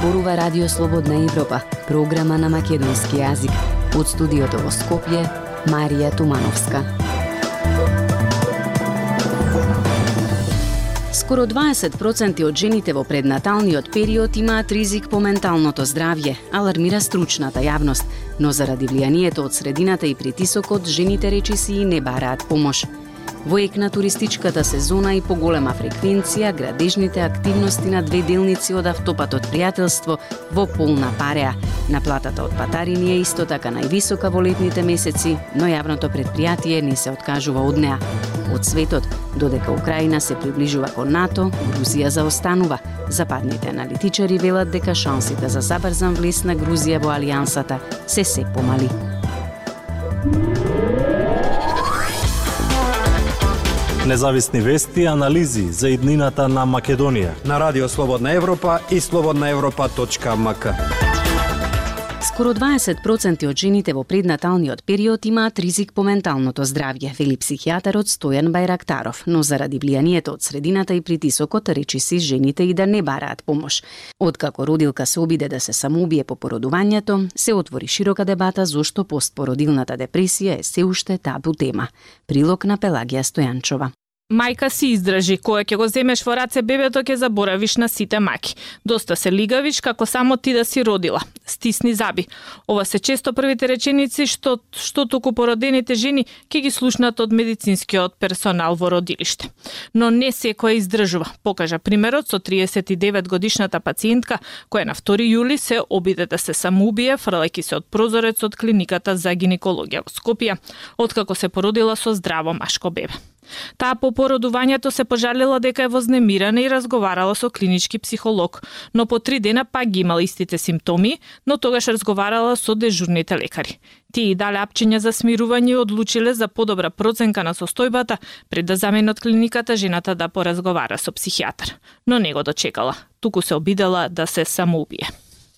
зборува Радио Слободна Европа, програма на македонски јазик. Од студиото во Скопје, Марија Тумановска. Скоро 20% од жените во преднаталниот период имаат ризик по менталното здравје, алармира стручната јавност, но заради влијанието од средината и притисокот, жените речиси и не бараат помош. Во ек на туристичката сезона и поголема фреквенција, градежните активности на две делници од автопатот пријателство во полна пареа. Наплатата од патарини е исто така највисока во летните месеци, но јавното предпријатие не се откажува од неа. Од светот, додека Украина се приближува кон НАТО, Грузија заостанува. Западните аналитичари велат дека шансите за забрзан влез на Грузија во алијансата се се помали. Независни вести и анализи за иднината на Македонија. На Радио Слободна Европа и слободнаевропа.мк. Скоро 20% од жените во преднаталниот период имаат ризик по менталното здравје, вели психијатарот Стојан Бајрактаров, но заради влијанието од средината и притисокот речи си жените и да не бараат помош. Откако родилка се обиде да се самоубие по породувањето, се отвори широка дебата зошто постпородилната депресија е се уште табу тема. Прилог на Пелагија Стојанчова. Мајка си издржи, кога ќе го земеш во раце бебето ќе заборавиш на сите маки. Доста се лигавиш како само ти да си родила. Стисни заби. Ова се често првите реченици што што туку породените жени ќе ги слушнат од медицинскиот персонал во родилиште. Но не секоја издржува. Покажа примерот со 39 годишната пациентка која на 2 јули се обиде да се самоубие фрлајќи се од прозорец од клиниката за гинекологија во Скопје, откако се породила со здраво машко бебе. Таа по породувањето се пожалила дека е вознемирана и разговарала со клинички психолог, но по три дена пак ги имала истите симптоми, но тогаш разговарала со дежурните лекари. Тие и дале апчиња за смирување и одлучиле за подобра проценка на состојбата пред да заменат клиниката жената да поразговара со психијатар. Но не го дочекала, туку се обидела да се самоубие.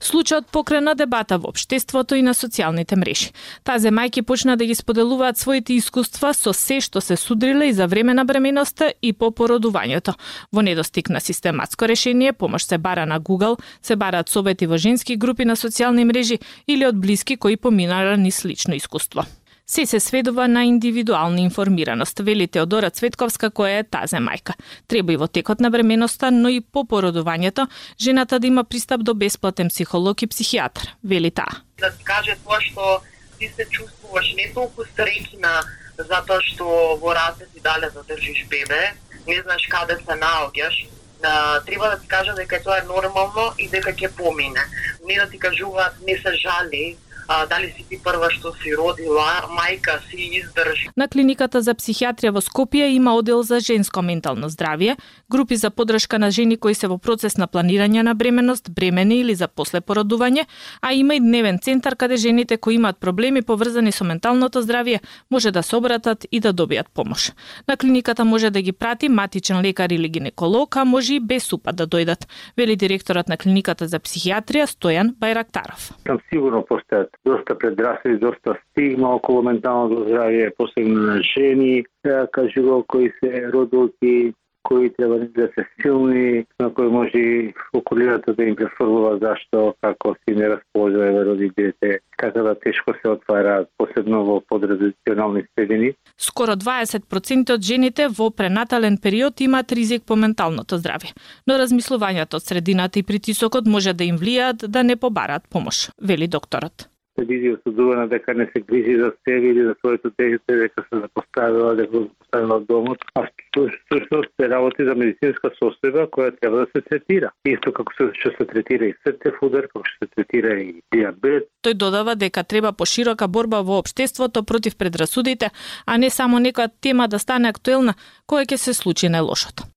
Случајот покрена дебата во општеството и на социјалните мрежи. Тазе мајки почна да ги споделуваат своите искуства со се што се судриле и за време на бременоста и по породувањето. Во недостиг на систематско решение, помош се бара на Google, се бараат совети во женски групи на социјални мрежи или од блиски кои поминаа ни слично искуство. Се се сведува на индивидуална информираност, вели Теодора Цветковска која е тазе мајка. Треба и во текот на бременоста, но и по породувањето, жената да има пристап до бесплатен психолог и психијатар, вели таа. Да ти каже тоа што ти се чувствуваш не толку стрекина затоа што во раце ти дале задржиш бебе, не знаеш каде се наоѓаш, да, треба да ти кажа дека тоа е нормално и дека ќе помине. Не да ти кажуваат не се жали, а, дали си ти прва што си родила, мајка си издржи. На клиниката за психијатрија во Скопје има одел за женско ментално здравје, групи за подршка на жени кои се во процес на планирање на бременост, бремени или за после породување, а има и дневен центар каде жените кои имаат проблеми поврзани со менталното здравје може да се обратат и да добијат помош. На клиниката може да ги прати матичен лекар или гинеколог, а може и без упат да дојдат, вели директорот на клиниката за психијатрија Стојан Бајрактаров. Там сигурно постојат доста предрасуди, доста стигма околу менталното здравје, посебно на жени, кажува кои се родолки, кои треба да се силни, на кои може и околината да им префрлува зашто, како си не расположува да роди дете, така да тешко се отвара, посебно во подразиционални средини. Скоро 20% од жените во пренатален период имаат ризик по менталното здравје, но размислувањето од средината и притисокот може да им влијаат да не побарат помош, вели докторот се види осудувана дека не се грижи за себе или за своето дете, дека се запоставила, дека го запоставила од домот, а што се работи за медицинска состојба која треба да се третира. Исто како се, што се третира и срцев удар, како што се третира и диабет. Тој додава дека треба поширока борба во општеството против предрасудите, а не само некоја тема да стане актуелна која ќе се случи најлошото.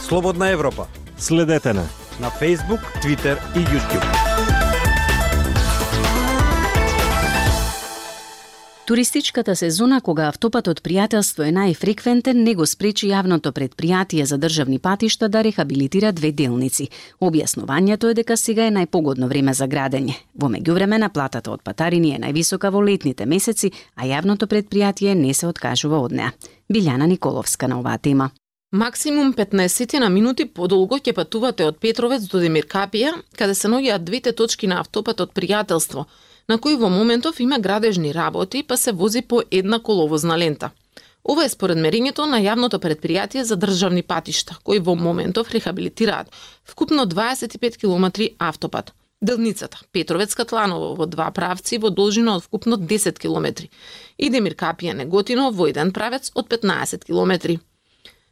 Слободна Европа. Следете на на Facebook, Twitter и YouTube. Туристичката сезона кога автопатот пријателство е најфреквентен не го спречи јавното предпријатие за државни патишта да рехабилитира две делници. Објаснувањето е дека сега е најпогодно време за градење. Во меѓувреме платата од патарини е највисока во летните месеци, а јавното предпријатие не се откажува од неа. Билјана Николовска на оваа тема. Максимум 15 на минути подолго ќе патувате од Петровец до Демиркапија, каде се наоѓаат двете точки на автопатот Пријателство, на кој во моментов има градежни работи, па се вози по една коловозна лента. Ова е според мерењето на јавното предпријатие за државни патишта, кои во моментов рехабилитираат вкупно 25 км автопат. Делницата Петровец Катланово во два правци во должина од вкупно 10 км и Демир Капија Неготино во еден правец од 15 км.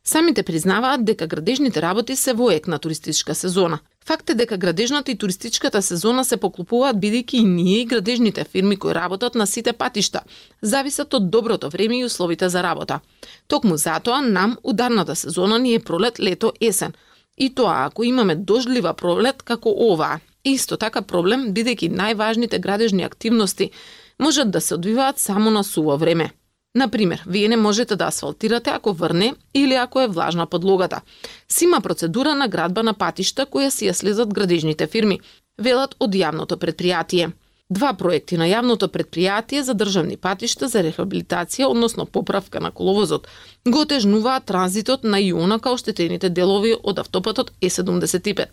Самите признаваат дека градежните работи се во ек на туристичка сезона. Факт е дека градежната и туристичката сезона се поклопуваат бидејќи и ние и градежните фирми кои работат на сите патишта зависат од доброто време и условите за работа. Токму затоа нам ударната сезона ни е пролет, лето, есен. И тоа ако имаме дождлива пролет како оваа. Исто така проблем бидејќи најважните градежни активности можат да се одвиваат само на суво време. Например, вие не можете да асфалтирате ако врне или ако е влажна подлогата. Сима процедура на градба на патишта која си ја слезат градежните фирми, велат од јавното предпријатие. Два проекти на јавното предпријатие за државни патишта за рехабилитација, односно поправка на коловозот, го тежнуваат транзитот на ионака оштетените делови од автопатот Е75.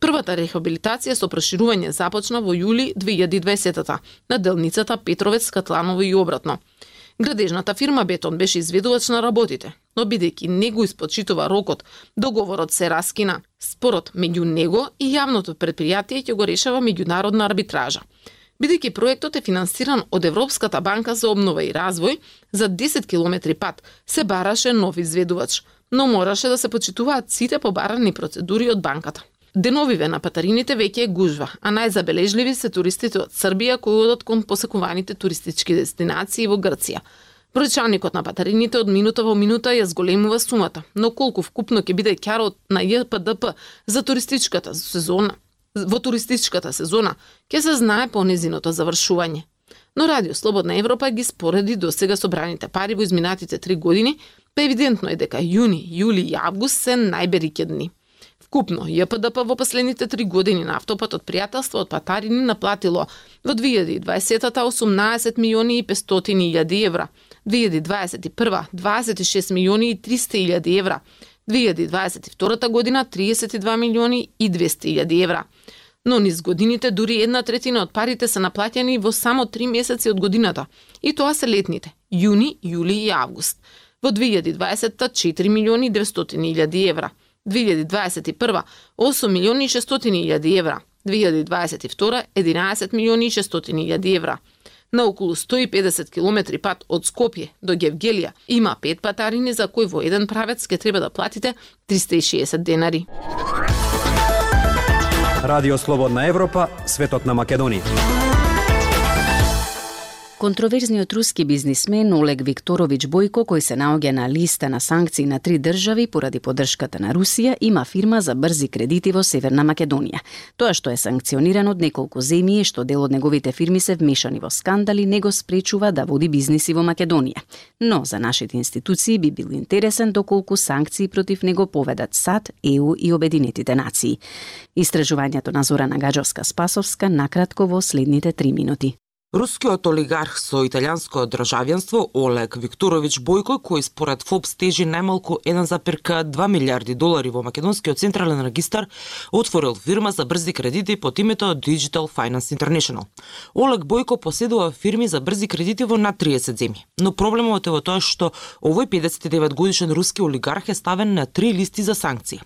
Првата рехабилитација со проширување започна во јули 2020 на делницата Петровец Катланово и обратно. Градежната фирма Бетон беше изведувач на работите, но бидејќи не го испочитува рокот, договорот се раскина. Спорот меѓу него и јавното предпријатие ќе го решава меѓународна арбитража. Бидејќи проектот е финансиран од Европската банка за обнова и развој, за 10 километри пат се бараше нов изведувач, но мораше да се почитуваат сите побарани процедури од банката. Деновиве на патарините веќе е гужва, а најзабележливи се туристите од Србија кои одат кон посекуваните туристички дестинации во Грција. Поручаникот на патарините од минута во минута ја зголемува сумата, но колку вкупно ќе биде кјарот на ЈПДП за туристичката сезона, во туристичката сезона, ќе се знае по незиното завршување. Но Радио Слободна Европа ги спореди до сега собраните пари во изминатите три години, па евидентно е дека јуни, јули и август се најберикедни. дни. Вкупно, ЈПДП во последните три години на автопатот пријателство од Патарини наплатило во 2020-та 18 милиони и 500 илјади евра, 2021 26 милиони и 300 илјади евра, 2022 година 32 милиони и 200 илјади евра. Но низ годините дури една третина од парите се наплатени во само три месеци од годината, и тоа се летните – јуни, јули и август. Во 2020 4 милиони 900 илјади евра – 2021 8 милиони и 600 илјади евра, 2022 11 милиони и 600 илјади евра. На околу 150 километри пат од Скопје до Гевгелија има пет патарини за кои во еден правец ќе треба да платите 360 денари. Радио Слободна Европа, светот на Македонија. Контроверзниот руски бизнисмен Олег Викторовиќ Бојко, кој се наоѓа на листа на санкции на три држави поради поддршката на Русија, има фирма за брзи кредити во Северна Македонија. Тоа што е санкциониран од неколку земји и што дел од неговите фирми се вмешани во скандали не го спречува да води бизниси во Македонија. Но за нашите институции би бил интересен доколку санкции против него поведат САД, ЕУ и Обединетите нации. Истражувањето на Зорана Гаджовска Спасовска накратко во следните три минути. Рускиот олигарх со италијанско државјанство Олег Викторовиќ Бојко, кој според ФОП стежи најмалку 1,2 милиарди долари во македонскиот централен регистар, отворил фирма за брзи кредити под името Digital Finance International. Олег Бојко поседува фирми за брзи кредити во над 30 земји, но проблемот е во тоа што овој 59 годишен руски олигарх е ставен на три листи за санкции.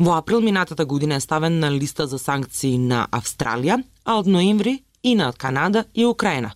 Во април минатата година е ставен на листа за санкции на Австралија, а од ноември и на Канада и Украина,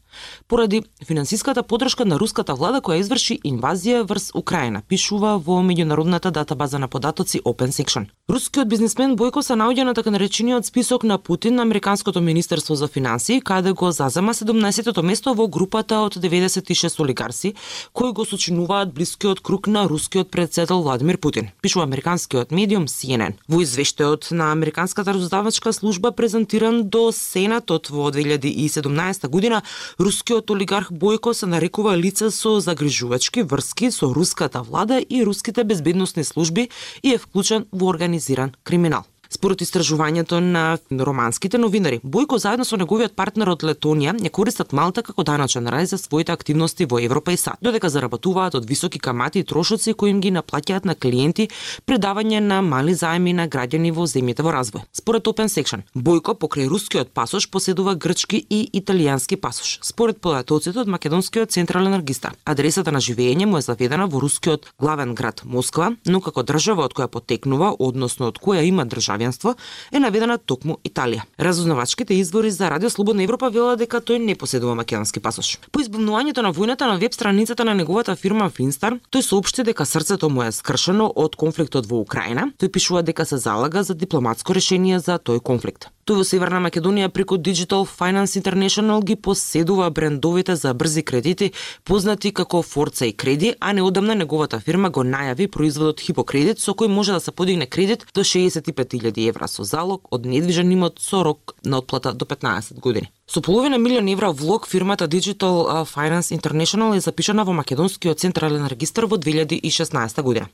поради финансиската подршка на руската влада која изврши инвазија врз Украина, пишува во меѓународната датабаза на податоци Open Section. Рускиот бизнисмен Бојко се наоѓа на така наречениот список на Путин на Американското министерство за финансии, каде го зазема 17-тото место во групата од 96 олигарси кои го сочинуваат блискиот круг на рускиот председател Владимир Путин, пишува американскиот медиум CNN. Во извештајот на Американската раздавачка служба презентиран до Сенатот во 2017 година, рускиот олигарх Бојко се нарекува лице со загрижувачки врски со руската влада и руските безбедносни служби и е вклучен во организиран криминал. Според истражувањето на романските новинари, Бојко заедно со неговиот партнер од Летонија не користат Малта како даначен рај за своите активности во Европа и САД, додека заработуваат од високи камати и трошоци кои им ги наплаќаат на клиенти предавање на мали заеми на граѓани во земјите во развој. Според Open Section, Бојко покрај рускиот пасош поседува грчки и италијански пасош. Според податоците од македонскиот централен регистар, адресата на живење му е заведена во рускиот главен град Москва, но како држава од која потекнува, односно од која има државјанство, е наведена токму Италија. Разузнавачките извори за Радио Слободна Европа велат дека тој не поседува македонски пасош. По избавнувањето на војната на веб страницата на неговата фирма Финстар, тој соопшти дека срцето му е скршено од конфликтот во Украина. Тој пишува дека се залага за дипломатско решение за тој конфликт. Тој во Северна Македонија преку Digital Finance International ги поседува брендовите за брзи кредити, познати како Forza и Креди, а неодамна неговата фирма го најави производот Хипокредит со кој може да се подигне кредит до 65.000 евра со залог од недвижен имот со рок на отплата до 15 години. Со половина милион евра влог фирмата Digital Finance International е запишана во Македонскиот централен регистар во 2016 година.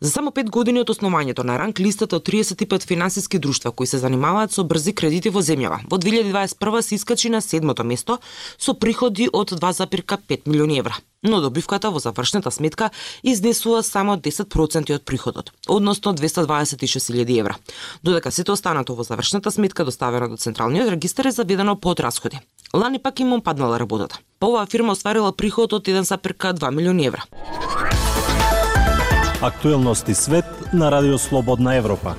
За само 5 години од основањето на ранг листата од 35 финансиски друштва кои се занимаваат со брзи кредити во земјава, во 2021 се искачи на седмото место со приходи од 2,5 милиони евра. Но добивката во завршната сметка изнесува само 10% од приходот, односно 226.000 евра, додека сето останато во завршната сметка доставено до Централниот регистар е заведено под расходи. Лани пак им паднала работата. Па оваа фирма остварила приход од 1,2 милиони евра. Актуелности свет на Радио Слободна Европа.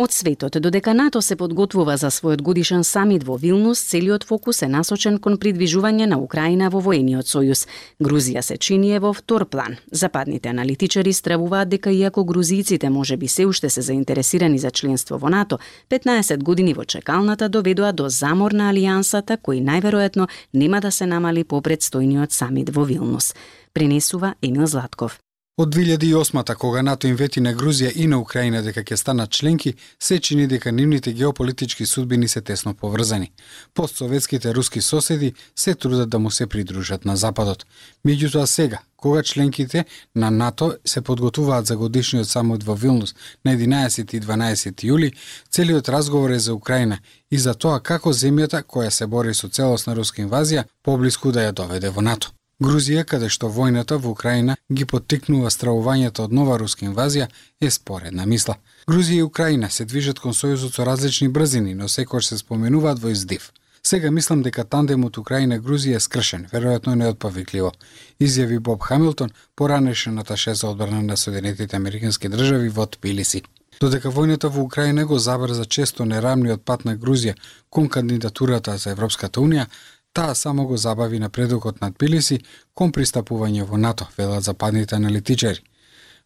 Од светот, додека НАТО се подготвува за својот годишен самит во Вилнус, целиот фокус е насочен кон придвижување на Украина во воениот сојуз. Грузија се чини е во втор план. Западните аналитичари стравуваат дека иако грузијците може би се уште се заинтересирани за членство во НАТО, 15 години во чекалната доведоа до замор на алијансата кој најверојатно нема да се намали по предстојниот самит во Вилнус. Пренесува Емил Златков. Од 2008-та, кога НАТО им вети на Грузија и на Украина дека ќе станат членки, се чини дека нивните геополитички судбини се тесно поврзани. Постсоветските руски соседи се трудат да му се придружат на Западот. Меѓутоа сега, кога членките на НАТО се подготуваат за годишниот самот во Вилнус на 11 и 12 јули, целиот разговор е за Украина и за тоа како земјата која се бори со целосна руска инвазија поблиску да ја доведе во НАТО. Грузија, каде што војната во Украина ги поттикнува стравувањето од нова руска инвазија, е споредна мисла. Грузија и Украина се движат кон сојузот со различни брзини, но секој се споменуваат во издив. Сега мислам дека тандемот Украина-Грузија е скршен, веројатно неотпавикливо, изјави Боб Хамилтон, поранешен аташе за одбрана на Соединетите Американски држави во Тбилиси. Додека војната во Украина го забрза често нерамниот пат на Грузија кон кандидатурата за Европската Унија, Таа само го забави напредокот над Тбилиси кон пристапување во НАТО, велат западните аналитичари.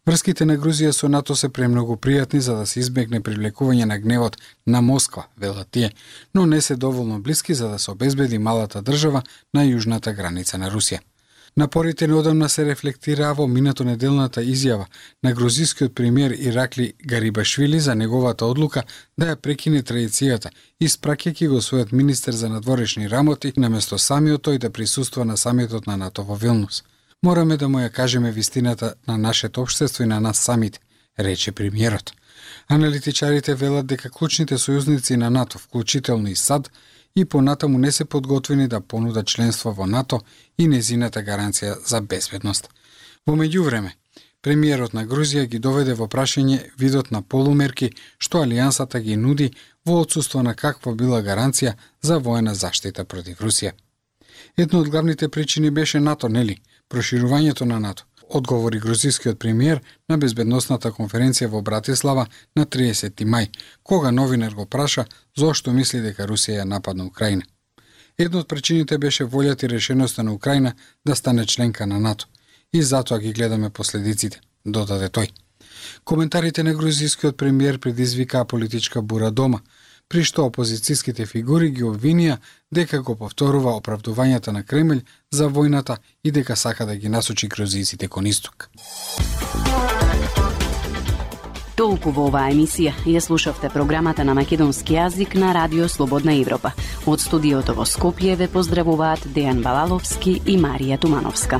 Врските на Грузија со НАТО се премногу пријатни за да се избегне привлекување на гневот на Москва, велат тие, но не се доволно блиски за да се обезбеди малата држава на јужната граница на Русија. Напорите неодамна се рефлектираа во минато неделната изјава на грузискиот премиер Иракли Гарибашвили за неговата одлука да ја прекине традицијата, испраќајќи го својот министер за надворешни работи наместо самиот тој да присуства на самитот на НАТО во Вилнус. Мораме да му ја кажеме вистината на нашето општество и на нас самите, рече премиерот. Аналитичарите велат дека клучните сојузници на НАТО, вклучително и САД, и понатаму не се подготвени да понудат членство во НАТО и незината гаранција за безбедност. Во меѓувреме, премиерот на Грузија ги доведе во прашање видот на полумерки што алијансата ги нуди во отсутство на каква била гаранција за воена заштита против Русија. Една од главните причини беше НАТО, нели? Проширувањето на НАТО одговори грузискиот премиер на безбедносната конференција во Братислава на 30 мај, кога новинар го праша зошто мисли дека Русија ја нападна Украина. Една од причините беше волјата и решеноста на Украина да стане членка на НАТО. И затоа ги гледаме последиците, додаде тој. Коментарите на грузискиот премиер предизвикаа политичка бура дома – при што опозицијските фигури ги обвинија дека го повторува оправдувањата на Кремљ за војната и дека сака да ги насочи грузијците кон исток. Толку во оваа емисија ја слушавте програмата на македонски јазик на Радио Слободна Европа. Од студиото во Скопје ве поздравуваат Дејан Балаловски и Марија Тумановска.